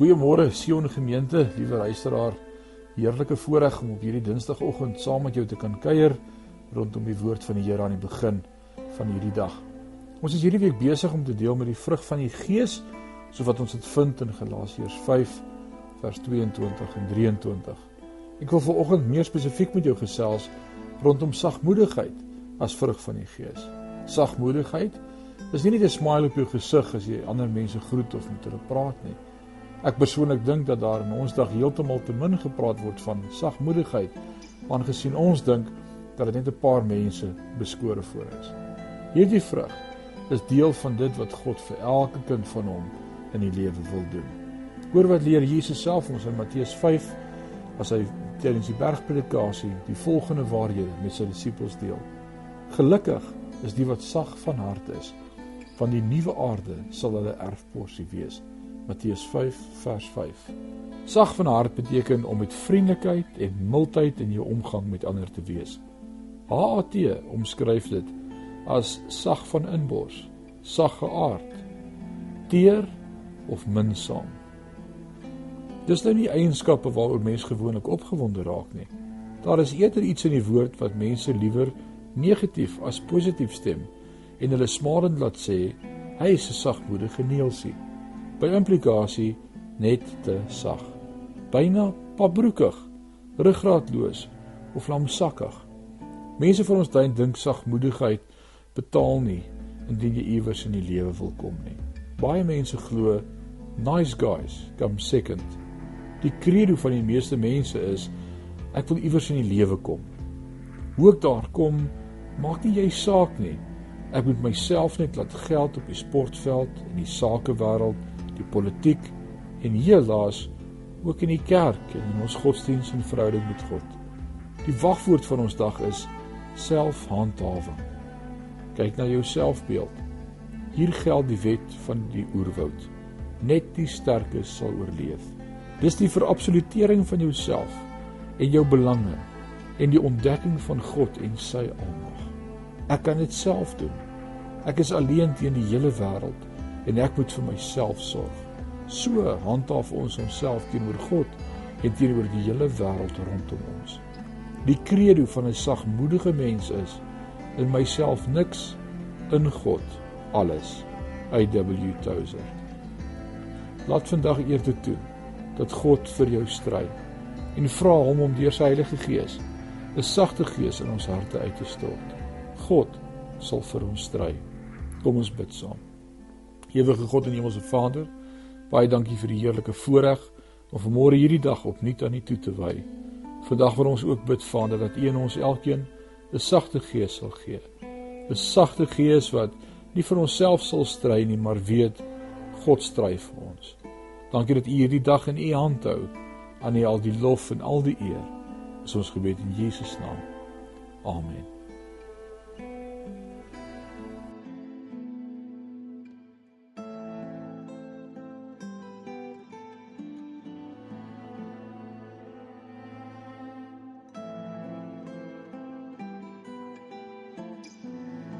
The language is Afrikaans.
Goeiemôre Sion gemeente, liewe luisteraar. Heerlike voorreg om op hierdie Dinsdagoggend saam met jou te kan kuier rondom die woord van die Here aan die begin van hierdie dag. Ons is hierdie week besig om te deel met die vrug van die Gees, so wat ons dit vind in Galasiërs 5 vers 22 en 23. Ek wil vanoggend meer spesifiek met jou gesels rondom sagmoedigheid as vrug van die Gees. Sagmoedigheid is nie net 'n smile op jou gesig as jy ander mense groet of met hulle praat nie. Ek persoonlik dink dat daar in ons dag heeltemal te min gepraat word van sagmoedigheid, aangesien ons dink dat dit net 'n paar mense beskore voor is. Hierdie vrug is deel van dit wat God vir elke kind van hom in die lewe wil doen. Hoor wat leer Jesus self ons in Matteus 5 as hy tydens die bergpredikasie die volgende waarhede met sy disippels deel. Gelukkig is die wat sag van hart is, van die nuwe aarde sal hulle erfporsie wees. Matteus 5 vers 5. Sag van hart beteken om met vriendelikheid en mildheid in jou omgang met ander te wees. HAT omskryf dit as sag van inbors, sag geaard, teer of minsaam. Dis nou nie eienskappe waaroor mense gewoonlik opgewonde raak nie. Daar is eerder iets in die woord wat mense liewer negatief as positief stem en hulle smalend laat sê hy is 'n sagmoedige neelsie by implikasie net te sag. Byna pabroekig, ruggraatloos of lamsakkig. Mense van ons tyd dink sagmoedigheid betaal nie indien jy iewers in die lewe wil kom nie. Baie mense glo nice guys come second. Die credo van die meeste mense is ek wil iewers in die lewe kom. Hoe ek daar kom, maak nie jy saak nie. Ek moet myself net laat geld op die sportveld en die sakewêreld die politiek en hierlaas ook in die kerk en in ons godsdienst en verhouding met God. Die wagwoord van ons dag is selfhandhawing. Kyk na jou selfbeeld. Hier geld die wet van die oerwoud. Net die sterkes sal oorleef. Dis die verabsolutering van jouself en jou belange en die ontdekking van God en sy almag. Ek kan dit self doen. Ek is alleen teen die hele wêreld en ek moet vir myself sorg. So handhaaf ons onsself teenoor God en teenoor die hele wêreld rondom ons. Die credo van 'n sagmoedige mens is in myself niks in God alles. I.W. Tozer. Laat vandag eer te doen dat God vir jou stry en vra hom om deur sy Heilige Gees 'n sagte gees in ons harte uit te stort. God sal vir ons stry. Kom ons bid saam. Ewige God en Hemelse Vader, baie dankie vir die heerlike voorreg om vanmôre hierdie dag opnuut aan U toe te wy. Vandag wil ons ook bid Vader dat U in ons elkeen 'n sagte gees sal gee. 'n Sagte gees wat nie vir onsself sal stry nie, maar weet God stry vir ons. Dankie dat U hierdie dag in U hand hou. Aan U al die lof en al die eer. Is ons gebed in Jesus naam. Amen.